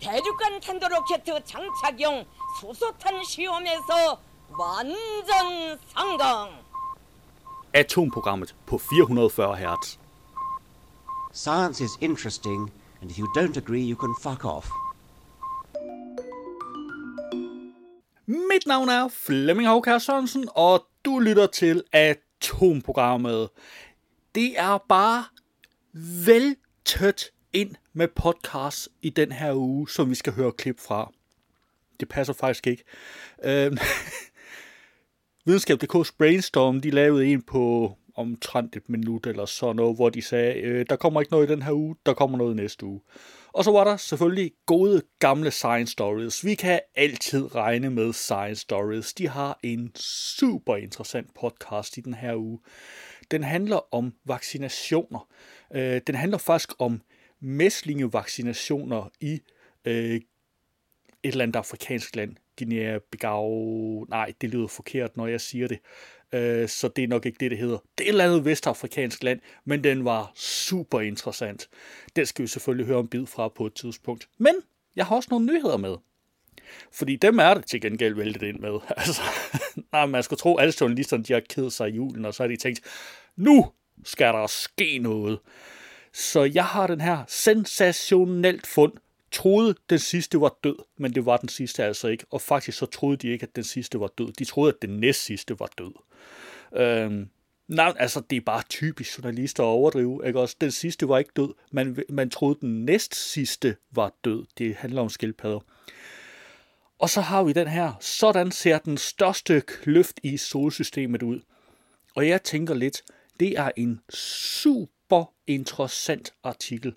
대륙간 탄도로켓 장착용 수소탄 시험에서 완전 성공. Atomprogrammet på 440 Hz. Science is interesting, and if you don't agree, you can fuck off. Mit navn er Flemming Håkær Sørensen, og du lytter til Atomprogrammet. Det er bare vel tødt ind med podcast i den her uge, som vi skal høre klip fra. Det passer faktisk ikke. Øh, Videnskab.dk's Brainstorm, de lavede en på omtrent et minut eller sådan noget, hvor de sagde, øh, der kommer ikke noget i den her uge, der kommer noget næste uge. Og så var der selvfølgelig gode gamle Science Stories. Vi kan altid regne med Science Stories. De har en super interessant podcast i den her uge. Den handler om vaccinationer. Øh, den handler faktisk om mæslingevaccinationer i øh, et eller andet afrikansk land. Guinea Bissau. Nej, det lyder forkert, når jeg siger det. Øh, så det er nok ikke det, det hedder. Det er et eller andet vestafrikansk land, men den var super interessant. Den skal vi selvfølgelig høre om bid fra på et tidspunkt. Men jeg har også nogle nyheder med. Fordi dem er det til gengæld væltet ind med. Altså, nej, man skal tro, at alle journalisterne de har kedet sig i julen, og så har de tænkt, nu skal der ske noget. Så jeg har den her sensationelt fund. Troede, den sidste var død, men det var den sidste altså ikke. Og faktisk så troede de ikke, at den sidste var død. De troede, at den næst sidste var død. Øhm, nej, altså det er bare typisk journalister at overdrive. Ikke? Også den sidste var ikke død. Man, man troede, den næst sidste var død. Det handler om skildpadder. Og så har vi den her. Sådan ser den største kløft i solsystemet ud. Og jeg tænker lidt, det er en super interessant artikel.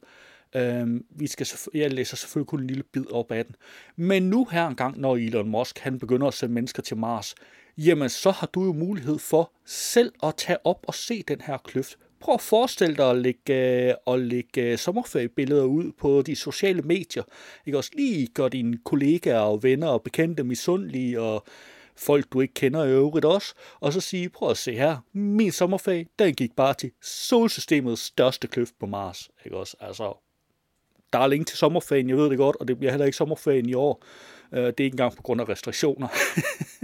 Øhm, vi skal, jeg læser selvfølgelig kun en lille bid op af den. Men nu her engang, når Elon Musk han begynder at sende mennesker til Mars, jamen så har du jo mulighed for selv at tage op og se den her kløft. Prøv at forestille dig at lægge, øh, at lægge øh, sommerferiebilleder ud på de sociale medier. Ikke også lige gøre dine kollegaer og venner og bekendte misundelige og folk, du ikke kender i øvrigt også, og så sige, prøv at se her, min sommerferie, den gik bare til solsystemets største kløft på Mars. Ikke også? Altså, der er længe til sommerferien, jeg ved det godt, og det bliver heller ikke sommerferien i år. Øh, det er ikke engang på grund af restriktioner.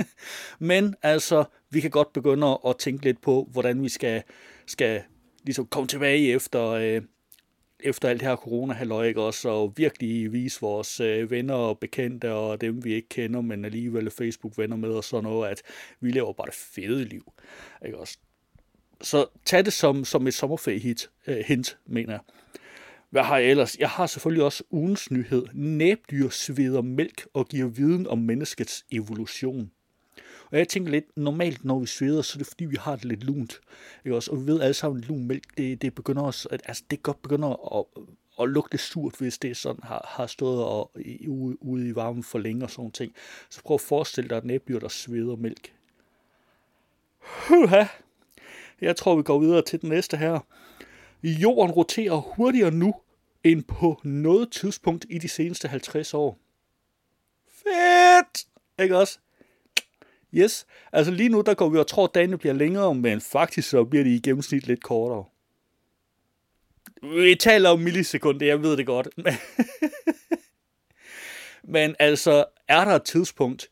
Men altså, vi kan godt begynde at tænke lidt på, hvordan vi skal, skal ligesom komme tilbage efter, øh, efter alt det her corona halløj ikke også, og virkelig vise vores øh, venner og bekendte og dem, vi ikke kender, men alligevel Facebook-venner med og sådan noget, at vi lever bare det fede liv. Ikke også? Så tag det som, som et sommerferie-hint, øh, hint, mener jeg. Hvad har jeg ellers? Jeg har selvfølgelig også ugens nyhed. Næbdyr sveder mælk og giver viden om menneskets evolution. Og jeg tænker lidt, normalt når vi sveder, så er det fordi, vi har det lidt lunt. Ikke også? Og vi ved alle sammen, at lun mælk, det, det begynder også, at, altså det godt begynder at, og lugte surt, hvis det sådan har, har stået og, i, ude, ude i varmen for længe og sådan ting. Så prøv at forestille dig et næbdyr, der sveder mælk. Huha! Jeg tror, vi går videre til den næste her. Jorden roterer hurtigere nu, end på noget tidspunkt i de seneste 50 år. Fedt! Ikke også? Yes. Altså lige nu, der går vi og tror, at dagene bliver længere, men faktisk så bliver de i gennemsnit lidt kortere. Vi taler om millisekunder, jeg ved det godt. men altså, er der et tidspunkt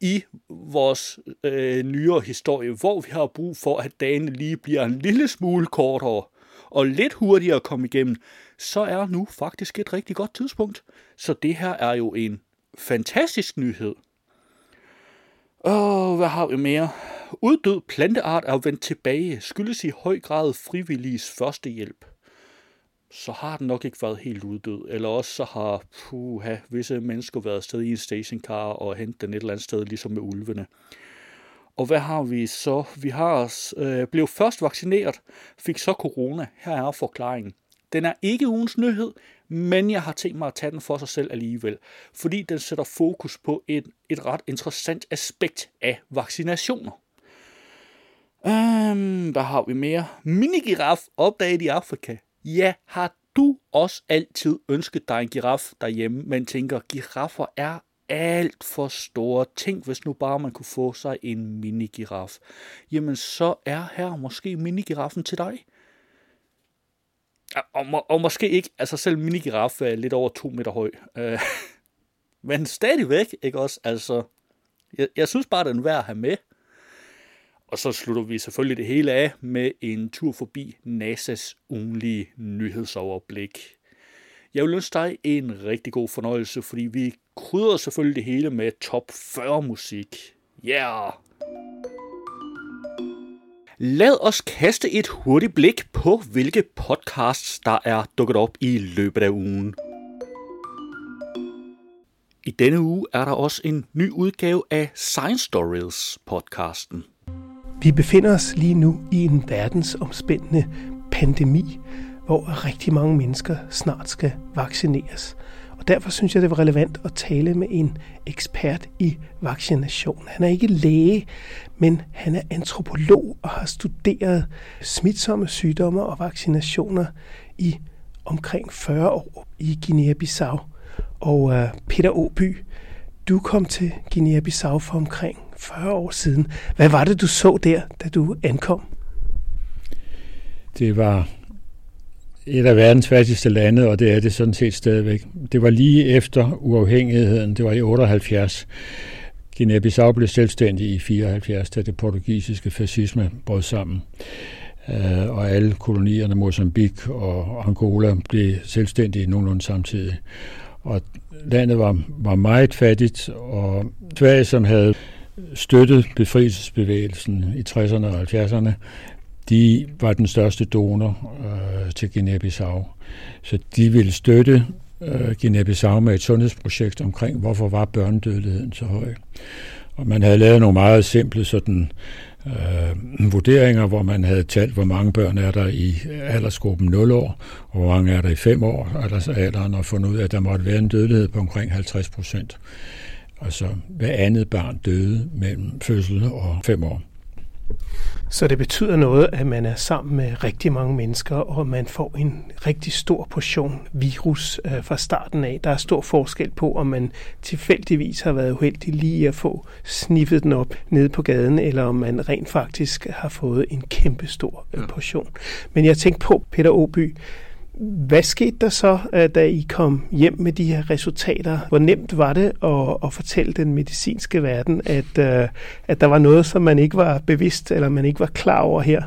i vores øh, nyere historie, hvor vi har brug for, at dagene lige bliver en lille smule kortere, og lidt hurtigere at komme igennem, så er nu faktisk et rigtig godt tidspunkt. Så det her er jo en fantastisk nyhed. Og hvad har vi mere? Uddød planteart er vendt tilbage, skyldes i høj grad frivilliges førstehjælp. Så har den nok ikke været helt uddød. Eller også så har puha, visse mennesker været afsted i en stationcar og hentet den et eller andet sted, ligesom med ulvene. Og hvad har vi så? Vi har øh, blev først vaccineret, fik så corona. Her er forklaringen. Den er ikke ugens nyhed, men jeg har tænkt mig at tage den for sig selv alligevel, fordi den sætter fokus på et, et ret interessant aspekt af vaccinationer. Øhm, hvad har vi mere? Minigiraf opdaget i Afrika. Ja, har du også altid ønsket dig en giraf derhjemme, men tænker, giraffer er alt for store. Tænk, hvis nu bare man kunne få sig en minigiraf. Jamen, så er her måske minigiraffen til dig. Og, må, og måske ikke, altså selv minigiraf er lidt over to meter høj. Øh, Men stadigvæk, ikke også? Altså, jeg, jeg synes bare, den er værd at have med. Og så slutter vi selvfølgelig det hele af med en tur forbi NASA's ugenlige nyhedsoverblik. Jeg vil ønske dig en rigtig god fornøjelse, fordi vi krydder selvfølgelig det hele med top 40 musik. Yeah! Lad os kaste et hurtigt blik på, hvilke podcasts, der er dukket op i løbet af ugen. I denne uge er der også en ny udgave af Science Stories podcasten. Vi befinder os lige nu i en verdensomspændende pandemi, hvor rigtig mange mennesker snart skal vaccineres. Og derfor synes jeg, det var relevant at tale med en ekspert i vaccination. Han er ikke læge, men han er antropolog og har studeret smitsomme sygdomme og vaccinationer i omkring 40 år i Guinea-Bissau. Og uh, Peter Åby, du kom til Guinea-Bissau for omkring 40 år siden. Hvad var det, du så der, da du ankom? Det var et af verdens fattigste lande, og det er det sådan set stadigvæk. Det var lige efter uafhængigheden, det var i 78. Guinea-Bissau blev selvstændig i 74, da det portugisiske fascisme brød sammen. Øh, og alle kolonierne, Mozambique og Angola, blev selvstændige nogenlunde samtidig. Og landet var, var meget fattigt, og Sverige, som havde støttet befrielsesbevægelsen i 60'erne og 70'erne, de var den største donor øh, til Guinea-Bissau. Så de ville støtte øh, Guinea-Bissau med et sundhedsprojekt omkring, hvorfor var børnedødeligheden så høj. Og man havde lavet nogle meget simple sådan, øh, vurderinger, hvor man havde talt, hvor mange børn er der i aldersgruppen 0 år, og hvor mange er der i 5 år, aldersalderen, og fundet ud af, at der måtte være en dødelighed på omkring 50 procent. Altså hver andet barn døde mellem fødsel og 5 år. Så det betyder noget, at man er sammen med rigtig mange mennesker, og man får en rigtig stor portion virus øh, fra starten af. Der er stor forskel på, om man tilfældigvis har været uheldig lige at få sniffet den op nede på gaden, eller om man rent faktisk har fået en kæmpe stor øh, portion. Men jeg tænkte på, Peter Åby, hvad skete der så, øh, da I kom hjem med de her resultater? Hvor nemt var det at, at fortælle den medicinske verden, at, øh, at der var noget, som man ikke var bevidst eller man ikke var klar over her?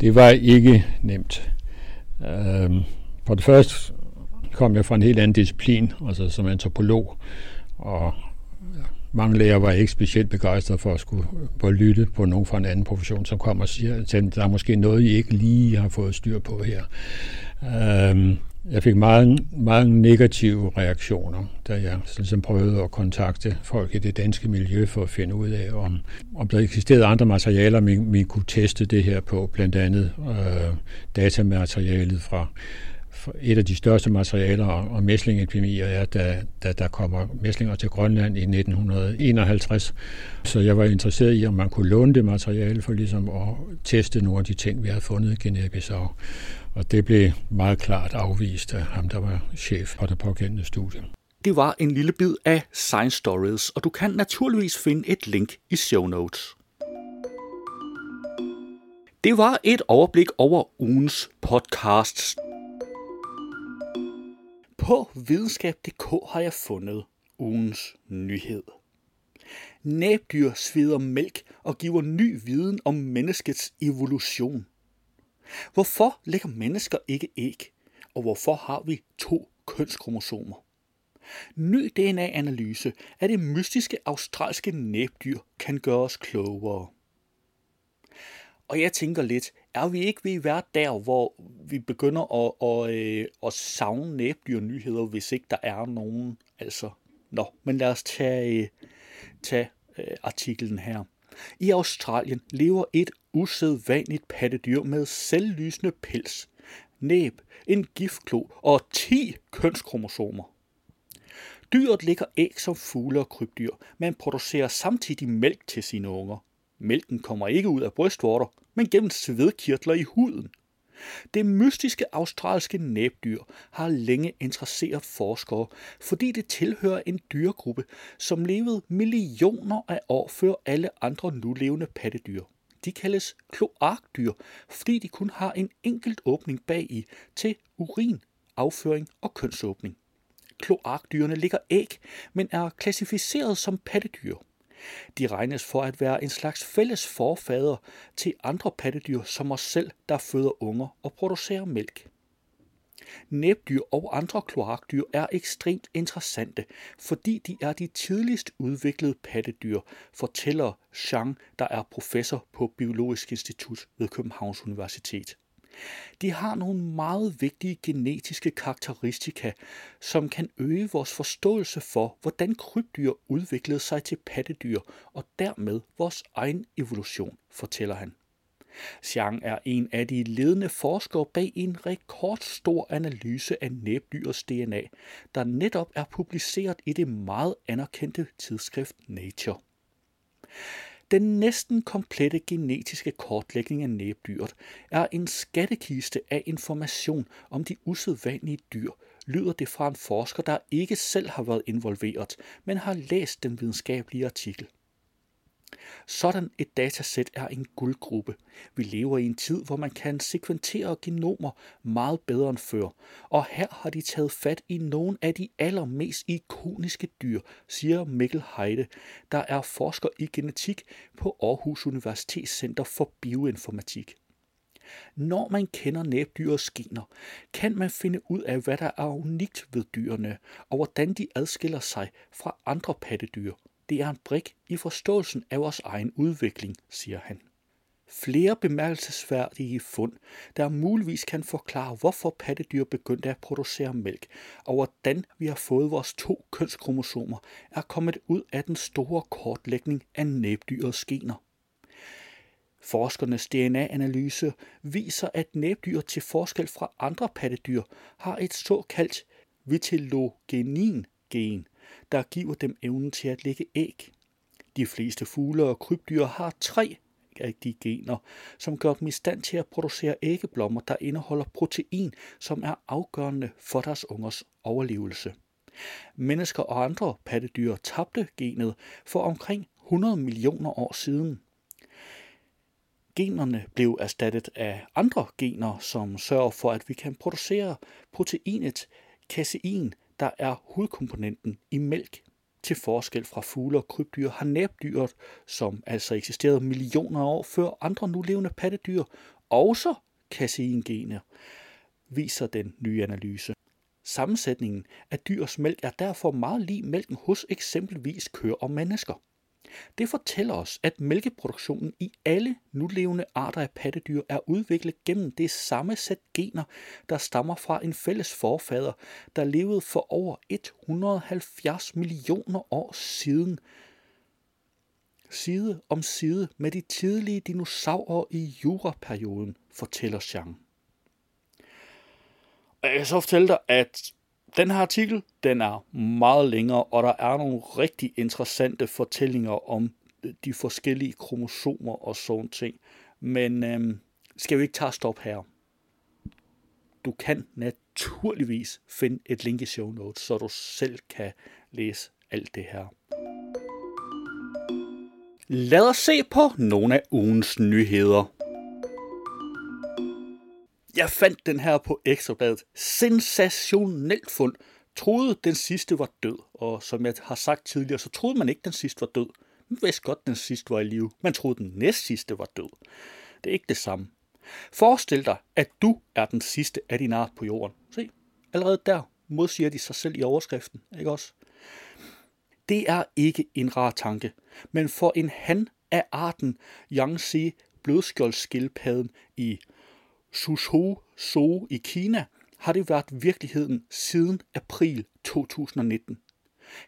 Det var ikke nemt. Øhm, for det første kom jeg fra en helt anden disciplin, altså som antropolog, og mange læger var ikke specielt begejstrede for at skulle på at lytte på nogen fra en anden profession, som kommer og siger, at der er måske noget, I ikke lige har fået styr på her. Øhm, jeg fik meget, mange negative reaktioner, da jeg ligesom prøvede at kontakte folk i det danske miljø for at finde ud af, om, om der eksisterede andre materialer, vi, vi kunne teste det her på, blandt andet øh, datamaterialet fra et af de største materialer om mæslingepidemier er, da, da der kommer mæslinger til Grønland i 1951. Så jeg var interesseret i, om man kunne låne det materiale for ligesom at teste nogle af de ting, vi havde fundet i Guinea-Bissau. Og det blev meget klart afvist af ham, der var chef for det pågældende studie. Det var en lille bid af Science Stories, og du kan naturligvis finde et link i show notes. Det var et overblik over ugens podcasts. På videnskab.dk har jeg fundet ugens nyhed. Næbdyr sveder mælk og giver ny viden om menneskets evolution. Hvorfor lægger mennesker ikke æg, og hvorfor har vi to kønskromosomer? Ny DNA-analyse af det mystiske australske næbdyr kan gøre os klogere. Og jeg tænker lidt, er vi ikke ved at være der, hvor vi begynder at, at, at, at savne næbdyrnyheder, hvis ikke der er nogen? Altså, nå, men lad os tage, øh, tage øh, artiklen her. I Australien lever et usædvanligt pattedyr med selvlysende pels, næb, en giftklo og 10 kønskromosomer. Dyret lægger æg som fugle og krybdyr, men producerer samtidig mælk til sine unger. Mælken kommer ikke ud af brystvorter, men gennem svedkirtler i huden. Det mystiske australske næbdyr har længe interesseret forskere, fordi det tilhører en dyregruppe, som levede millioner af år før alle andre nulevende pattedyr. De kaldes kloakdyr, fordi de kun har en enkelt åbning bag i til urin, afføring og kønsåbning. Kloakdyrene ligger æg, men er klassificeret som pattedyr. De regnes for at være en slags fælles forfader til andre pattedyr som os selv, der føder unger og producerer mælk. Næbdyr og andre kloakdyr er ekstremt interessante, fordi de er de tidligst udviklede pattedyr, fortæller Zhang, der er professor på Biologisk Institut ved Københavns Universitet. De har nogle meget vigtige genetiske karakteristika, som kan øge vores forståelse for, hvordan krybdyr udviklede sig til pattedyr og dermed vores egen evolution, fortæller han. Xiang er en af de ledende forskere bag en rekordstor analyse af næbdyrets DNA, der netop er publiceret i det meget anerkendte tidsskrift Nature. Den næsten komplette genetiske kortlægning af næbdyret er en skattekiste af information om de usædvanlige dyr, lyder det fra en forsker, der ikke selv har været involveret, men har læst den videnskabelige artikel. Sådan et datasæt er en guldgruppe. Vi lever i en tid, hvor man kan sekventere genomer meget bedre end før, og her har de taget fat i nogle af de allermest ikoniske dyr, siger Mikkel Heide, der er forsker i genetik på Aarhus Universitetscenter for Bioinformatik. Når man kender næbdyrets gener, kan man finde ud af, hvad der er unikt ved dyrene, og hvordan de adskiller sig fra andre pattedyr, det er en brik i forståelsen af vores egen udvikling, siger han. Flere bemærkelsesværdige fund, der muligvis kan forklare, hvorfor pattedyr begyndte at producere mælk, og hvordan vi har fået vores to kønskromosomer, er kommet ud af den store kortlægning af næbdyrets gener. Forskernes DNA-analyse viser, at næbdyr til forskel fra andre pattedyr har et såkaldt vitellogenin-gen, der giver dem evnen til at lægge æg. De fleste fugle og krybdyr har tre af de gener, som gør dem i stand til at producere æggeblommer, der indeholder protein, som er afgørende for deres ungers overlevelse. Mennesker og andre pattedyr tabte genet for omkring 100 millioner år siden. Generne blev erstattet af andre gener, som sørger for, at vi kan producere proteinet casein, der er hovedkomponenten i mælk. Til forskel fra fugle og krybdyr har næbdyret, som altså eksisterede millioner af år før andre nulevende pattedyr, også kaseingener, viser den nye analyse. Sammensætningen af dyrs mælk er derfor meget lig mælken hos eksempelvis køer og mennesker. Det fortæller os, at mælkeproduktionen i alle nulevende arter af pattedyr er udviklet gennem det samme sæt gener, der stammer fra en fælles forfader, der levede for over 170 millioner år siden. Side om side med de tidlige dinosaurer i juraperioden, fortæller Chang. Og jeg kan så fortælle dig, at den her artikel, den er meget længere, og der er nogle rigtig interessante fortællinger om øh, de forskellige kromosomer og sådan ting. Men øhm, skal vi ikke tage stop her? Du kan naturligvis finde et link i show notes, så du selv kan læse alt det her. Lad os se på nogle af ugens nyheder. Jeg fandt den her på Ekstrabladet. Sensationelt fund. Troede den sidste var død, og som jeg har sagt tidligere, så troede man ikke den sidste var død. Man vidste godt, den sidste var i live. Man troede den næst sidste var død. Det er ikke det samme. Forestil dig, at du er den sidste af din art på jorden. Se, allerede der modsiger de sig selv i overskriften, ikke også? Det er ikke en rar tanke, men for en han af arten Yangtze blødskjoldskildpadden i Suzhou Zoo i Kina har det været virkeligheden siden april 2019.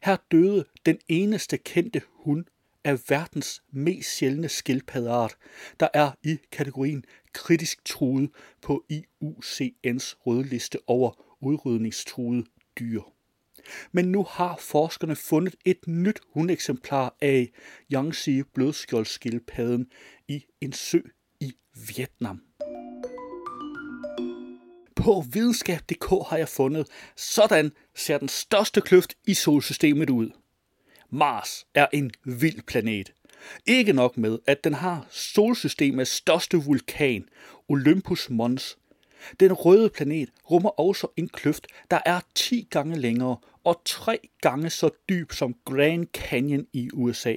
Her døde den eneste kendte hund af verdens mest sjældne skildpaddeart, der er i kategorien kritisk truet på IUCN's rødliste over udrydningstruede dyr. Men nu har forskerne fundet et nyt hundeksemplar af Yangtze blødskjoldskildpadden i en sø i Vietnam på videnskab.dk har jeg fundet, sådan ser den største kløft i solsystemet ud. Mars er en vild planet. Ikke nok med, at den har solsystemets største vulkan, Olympus Mons. Den røde planet rummer også en kløft, der er 10 gange længere og 3 gange så dyb som Grand Canyon i USA.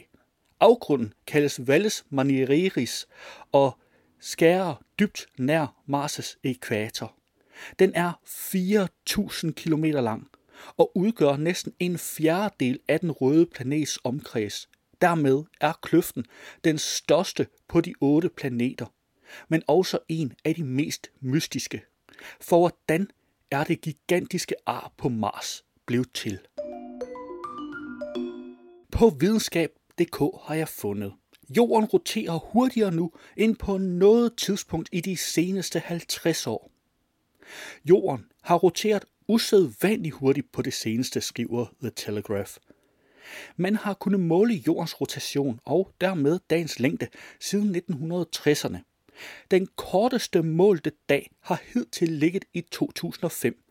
Afgrunden kaldes Valles Manieris og skærer dybt nær Mars' ekvator. Den er 4.000 km lang og udgør næsten en fjerdedel af den røde planets omkreds. Dermed er kløften den største på de otte planeter, men også en af de mest mystiske. For hvordan er det gigantiske ar på Mars blevet til? På videnskab.dk har jeg fundet. Jorden roterer hurtigere nu end på noget tidspunkt i de seneste 50 år. Jorden har roteret usædvanligt hurtigt på det seneste, skriver The Telegraph. Man har kunnet måle jordens rotation og dermed dagens længde siden 1960'erne. Den korteste målte dag har hidtil ligget i 2005,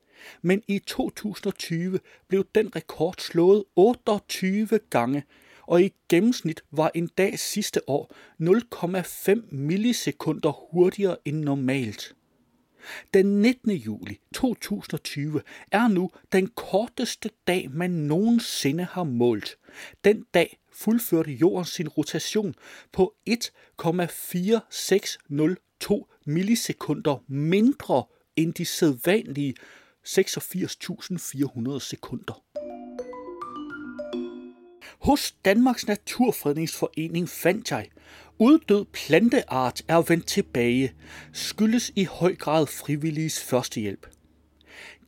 men i 2020 blev den rekord slået 28 gange, og i gennemsnit var en dag sidste år 0,5 millisekunder hurtigere end normalt. Den 19. juli 2020 er nu den korteste dag, man nogensinde har målt. Den dag fuldførte jorden sin rotation på 1,4602 millisekunder mindre end de sædvanlige 86.400 sekunder. Hos Danmarks Naturfredningsforening fandt jeg, uddød planteart er vendt tilbage, skyldes i høj grad frivilliges førstehjælp.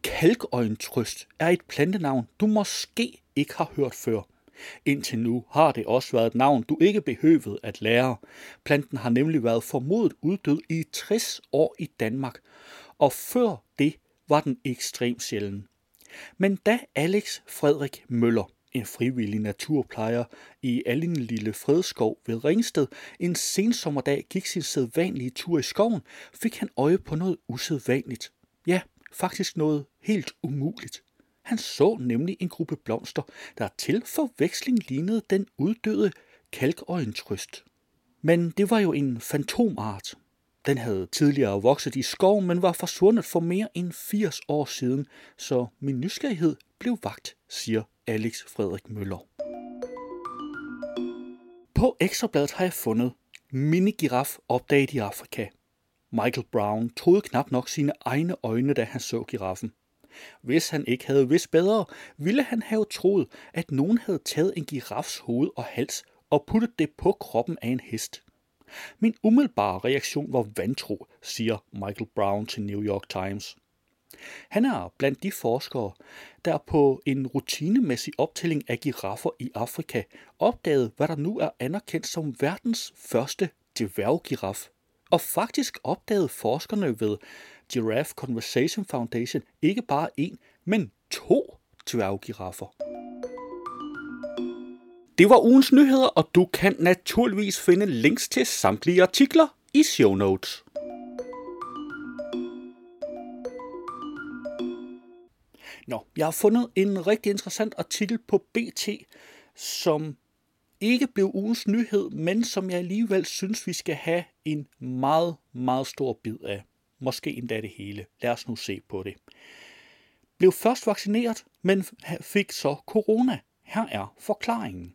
Kalkøjentrøst er et plantenavn, du måske ikke har hørt før. Indtil nu har det også været et navn, du ikke behøvede at lære. Planten har nemlig været formodet uddød i 60 år i Danmark, og før det var den ekstremt sjælden. Men da Alex Frederik Møller, en frivillig naturplejer i Allen Lille Fredskov ved Ringsted, en sensommerdag gik sin sædvanlige tur i skoven, fik han øje på noget usædvanligt. Ja, faktisk noget helt umuligt. Han så nemlig en gruppe blomster, der til forveksling lignede den uddøde kalkøjentrøst. Men det var jo en fantomart. Den havde tidligere vokset i skoven, men var forsvundet for mere end 80 år siden, så min nysgerrighed blev vagt, siger Alex Frederik Møller. På Ekstrabladet har jeg fundet minigiraf opdaget i Afrika. Michael Brown troede knap nok sine egne øjne, da han så giraffen. Hvis han ikke havde vidst bedre, ville han have troet, at nogen havde taget en girafs hoved og hals og puttet det på kroppen af en hest. Min umiddelbare reaktion var vantro, siger Michael Brown til New York Times. Han er blandt de forskere, der på en rutinemæssig optælling af giraffer i Afrika opdagede, hvad der nu er anerkendt som verdens første dværggiraf. Og faktisk opdagede forskerne ved Giraffe Conversation Foundation ikke bare en, men to dværggiraffer. Det var ugens nyheder, og du kan naturligvis finde links til samtlige artikler i show notes. Nå, jeg har fundet en rigtig interessant artikel på BT, som ikke blev ugens nyhed, men som jeg alligevel synes, vi skal have en meget, meget stor bid af. Måske endda det hele. Lad os nu se på det. Blev først vaccineret, men fik så corona. Her er forklaringen.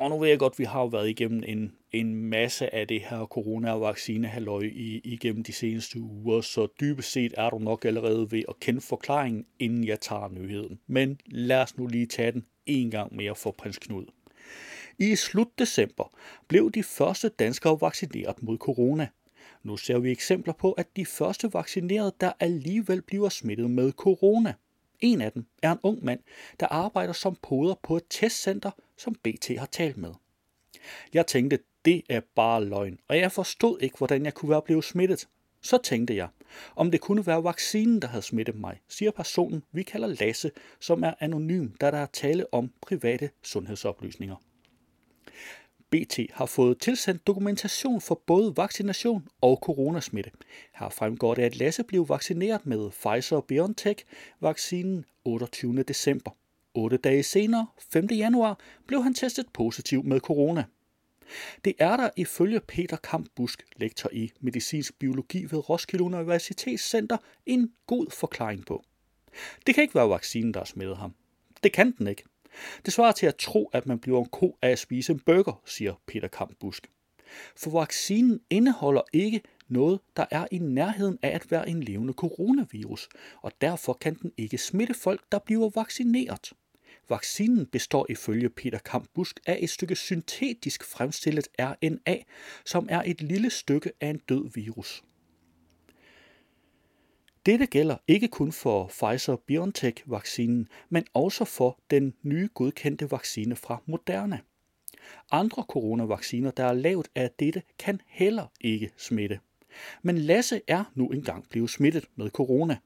Og nu ved jeg godt, at vi har jo været igennem en, en masse af det her corona-vaccine-halløj i, igennem de seneste uger, så dybest set er du nok allerede ved at kende forklaringen, inden jeg tager nyheden. Men lad os nu lige tage den en gang mere for prins Knud. I slut december blev de første danskere vaccineret mod corona. Nu ser vi eksempler på, at de første vaccinerede, der alligevel bliver smittet med corona. En af dem er en ung mand, der arbejder som poder på et testcenter, som BT har talt med. Jeg tænkte, det er bare løgn, og jeg forstod ikke, hvordan jeg kunne være blevet smittet. Så tænkte jeg, om det kunne være vaccinen, der havde smittet mig, siger personen, vi kalder Lasse, som er anonym, da der er tale om private sundhedsoplysninger. BT har fået tilsendt dokumentation for både vaccination og coronasmitte. Her fremgår det, at Lasse blev vaccineret med Pfizer-BioNTech-vaccinen 28. december. 8 dage senere, 5. januar, blev han testet positiv med corona. Det er der ifølge Peter Kamp Busk, lektor i medicinsk biologi ved Roskilde Universitetscenter, en god forklaring på. Det kan ikke være vaccinen, der har smittet ham. Det kan den ikke. Det svarer til at tro, at man bliver en ko af at spise en burger, siger Peter Kampbusk. For vaccinen indeholder ikke noget, der er i nærheden af at være en levende coronavirus, og derfor kan den ikke smitte folk, der bliver vaccineret. Vaccinen består ifølge Peter Kampbusk af et stykke syntetisk fremstillet RNA, som er et lille stykke af en død virus. Dette gælder ikke kun for Pfizer-BioNTech-vaccinen, men også for den nye godkendte vaccine fra Moderna. Andre coronavacciner, der er lavet af dette, kan heller ikke smitte. Men Lasse er nu engang blevet smittet med corona.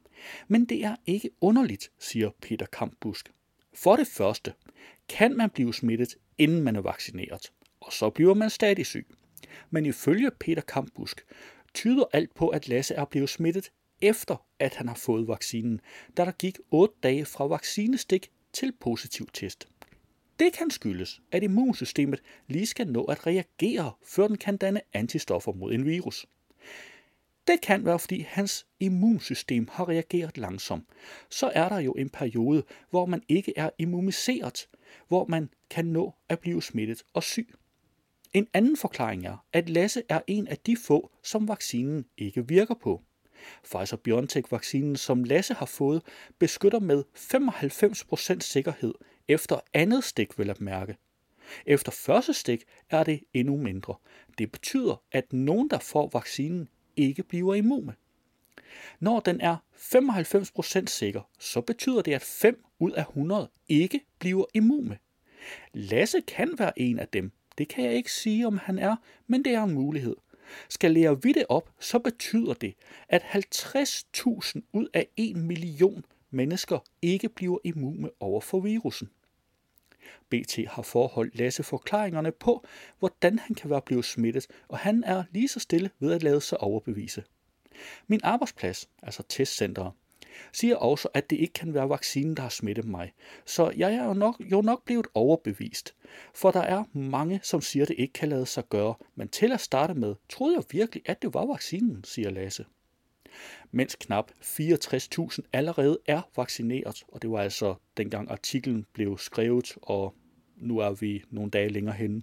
Men det er ikke underligt, siger Peter Kampbusk. For det første kan man blive smittet, inden man er vaccineret, og så bliver man stadig syg. Men ifølge Peter Kampbusk tyder alt på, at Lasse er blevet smittet efter, at han har fået vaccinen, da der gik 8 dage fra vaccinestik til positiv test. Det kan skyldes, at immunsystemet lige skal nå at reagere, før den kan danne antistoffer mod en virus. Det kan være, fordi hans immunsystem har reageret langsomt. Så er der jo en periode, hvor man ikke er immuniseret, hvor man kan nå at blive smittet og syg. En anden forklaring er, at Lasse er en af de få, som vaccinen ikke virker på. Pfizer-BioNTech-vaccinen, som Lasse har fået, beskytter med 95% sikkerhed efter andet stik, vil at mærke. Efter første stik er det endnu mindre. Det betyder, at nogen, der får vaccinen, ikke bliver immune. Når den er 95% sikker, så betyder det, at 5 ud af 100 ikke bliver immune. Lasse kan være en af dem. Det kan jeg ikke sige, om han er, men det er en mulighed. Skal lære vi det op, så betyder det, at 50.000 ud af 1 million mennesker ikke bliver immune over for virussen. BT har forholdt Lasse forklaringerne på, hvordan han kan være blevet smittet, og han er lige så stille ved at lade sig overbevise. Min arbejdsplads, altså testcenteret, siger også, at det ikke kan være vaccinen, der har smittet mig. Så jeg er jo nok, jo nok blevet overbevist. For der er mange, som siger, at det ikke kan lade sig gøre. Men til at starte med, troede jeg virkelig, at det var vaccinen, siger Lasse. Mens knap 64.000 allerede er vaccineret, og det var altså dengang artiklen blev skrevet, og nu er vi nogle dage længere henne.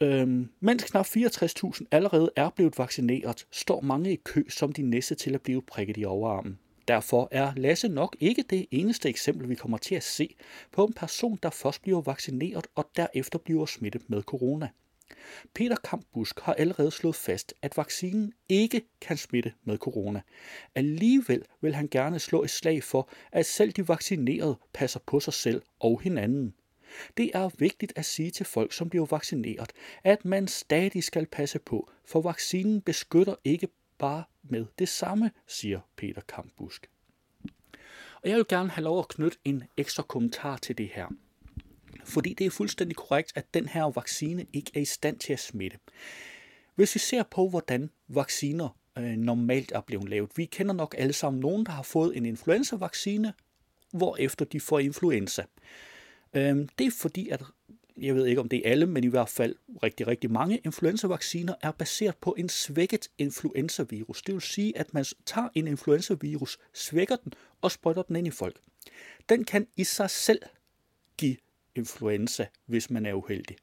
Øhm, mens knap 64.000 allerede er blevet vaccineret, står mange i kø som de næste til at blive prikket i overarmen. Derfor er Lasse nok ikke det eneste eksempel, vi kommer til at se på en person, der først bliver vaccineret og derefter bliver smittet med corona. Peter Kampbusk har allerede slået fast, at vaccinen ikke kan smitte med corona. Alligevel vil han gerne slå et slag for, at selv de vaccinerede passer på sig selv og hinanden. Det er vigtigt at sige til folk, som bliver vaccineret, at man stadig skal passe på, for vaccinen beskytter ikke bare med det samme, siger Peter Kampbusk. Og jeg vil gerne have lov at knytte en ekstra kommentar til det her. Fordi det er fuldstændig korrekt, at den her vaccine ikke er i stand til at smitte. Hvis vi ser på, hvordan vacciner øh, normalt er blevet lavet. Vi kender nok alle sammen nogen, der har fået en influenza-vaccine, hvor efter de får influenza. Øhm, det er fordi, at jeg ved ikke om det er alle, men i hvert fald rigtig, rigtig mange influenzavacciner er baseret på en svækket influenzavirus. Det vil sige, at man tager en influenzavirus, svækker den og sprøjter den ind i folk. Den kan i sig selv give influenza, hvis man er uheldig.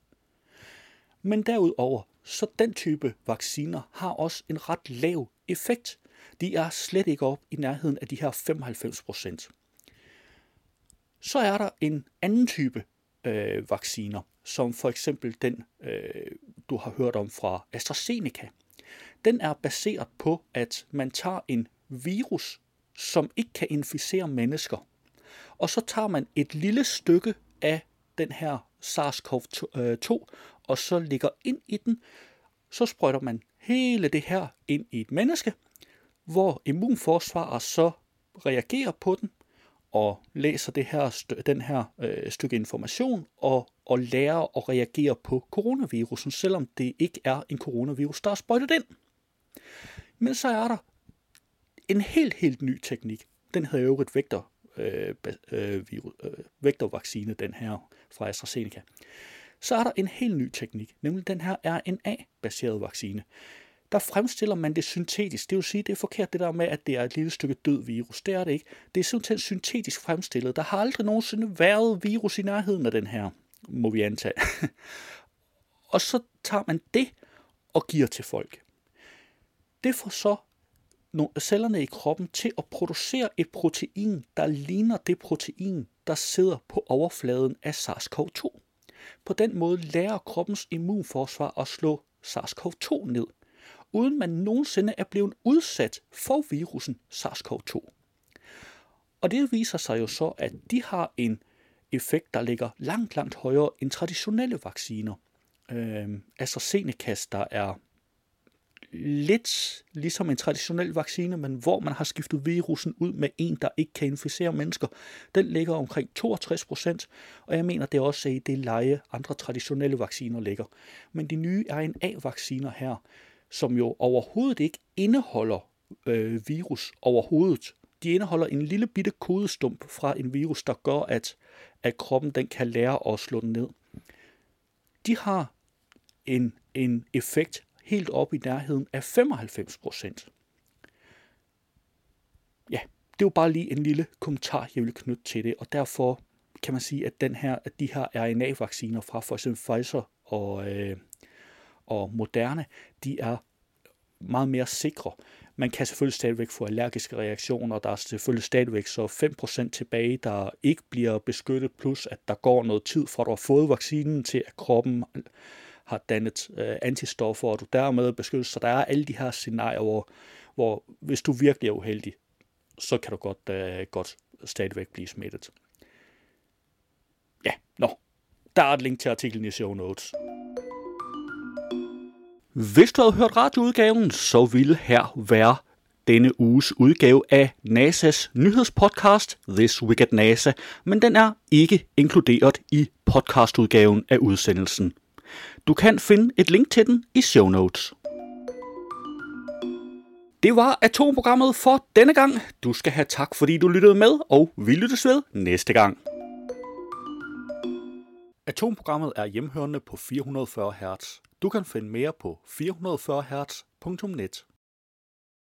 Men derudover, så den type vacciner har også en ret lav effekt. De er slet ikke op i nærheden af de her 95 procent. Så er der en anden type øh, vacciner, som for eksempel den, øh, du har hørt om fra AstraZeneca. Den er baseret på, at man tager en virus, som ikke kan inficere mennesker, og så tager man et lille stykke af den her SARS-CoV-2, øh, og så ligger ind i den, så sprøjter man hele det her ind i et menneske, hvor immunforsvaret så reagerer på den, og læser det her, den her øh, stykke information og, og lærer at reagere på coronavirusen, selvom det ikke er en coronavirus, der er sprøjtet ind. Men så er der en helt, helt ny teknik. Den hedder jo et vektor, øh, øh, virus, øh, vektorvaccine, den her fra AstraZeneca. Så er der en helt ny teknik, nemlig den her RNA-baserede vaccine. Der fremstiller man det syntetisk. Det vil sige, det er forkert det der med, at det er et lille stykke død virus. Det er det ikke. Det er simpelthen syntetisk fremstillet. Der har aldrig nogensinde været virus i nærheden af den her, må vi antage. og så tager man det og giver til folk. Det får så cellerne i kroppen til at producere et protein, der ligner det protein, der sidder på overfladen af SARS-CoV-2. På den måde lærer kroppens immunforsvar at slå SARS-CoV-2 ned, uden man nogensinde er blevet udsat for virusen SARS-CoV-2. Og det viser sig jo så, at de har en effekt, der ligger langt, langt højere end traditionelle vacciner. Øh, AstraZeneca, der er lidt ligesom en traditionel vaccine, men hvor man har skiftet virusen ud med en, der ikke kan inficere mennesker. Den ligger omkring 62 procent, og jeg mener, det er også i det leje, andre traditionelle vacciner ligger. Men de nye RNA-vacciner her, som jo overhovedet ikke indeholder øh, virus overhovedet, de indeholder en lille bitte kodestump fra en virus, der gør, at, at kroppen den kan lære at slå den ned. De har en, en effekt helt op i nærheden af 95 procent. Ja, det er jo bare lige en lille kommentar, jeg vil knytte til det, og derfor kan man sige, at, den her, at de her RNA-vacciner fra for eksempel Pfizer og, øh, og moderne, de er meget mere sikre. Man kan selvfølgelig stadigvæk få allergiske reaktioner, der er selvfølgelig stadigvæk så 5% tilbage, der ikke bliver beskyttet, plus at der går noget tid fra du har fået vaccinen til, at kroppen har dannet øh, antistoffer, og du dermed beskyttes. Så der er alle de her scenarier, hvor, hvor hvis du virkelig er uheldig, så kan du godt, øh, godt stadigvæk blive smittet. Ja, nå. Der er et link til artiklen i show notes. Hvis du havde hørt radioudgaven, så ville her være denne uges udgave af NASA's nyhedspodcast This Week at NASA, men den er ikke inkluderet i podcastudgaven af udsendelsen. Du kan finde et link til den i show notes. Det var atomprogrammet for denne gang. Du skal have tak, fordi du lyttede med, og vi lyttes ved næste gang. Atomprogrammet er hjemhørende på 440 Hz. Du kan finde mere på 440 Hz.net.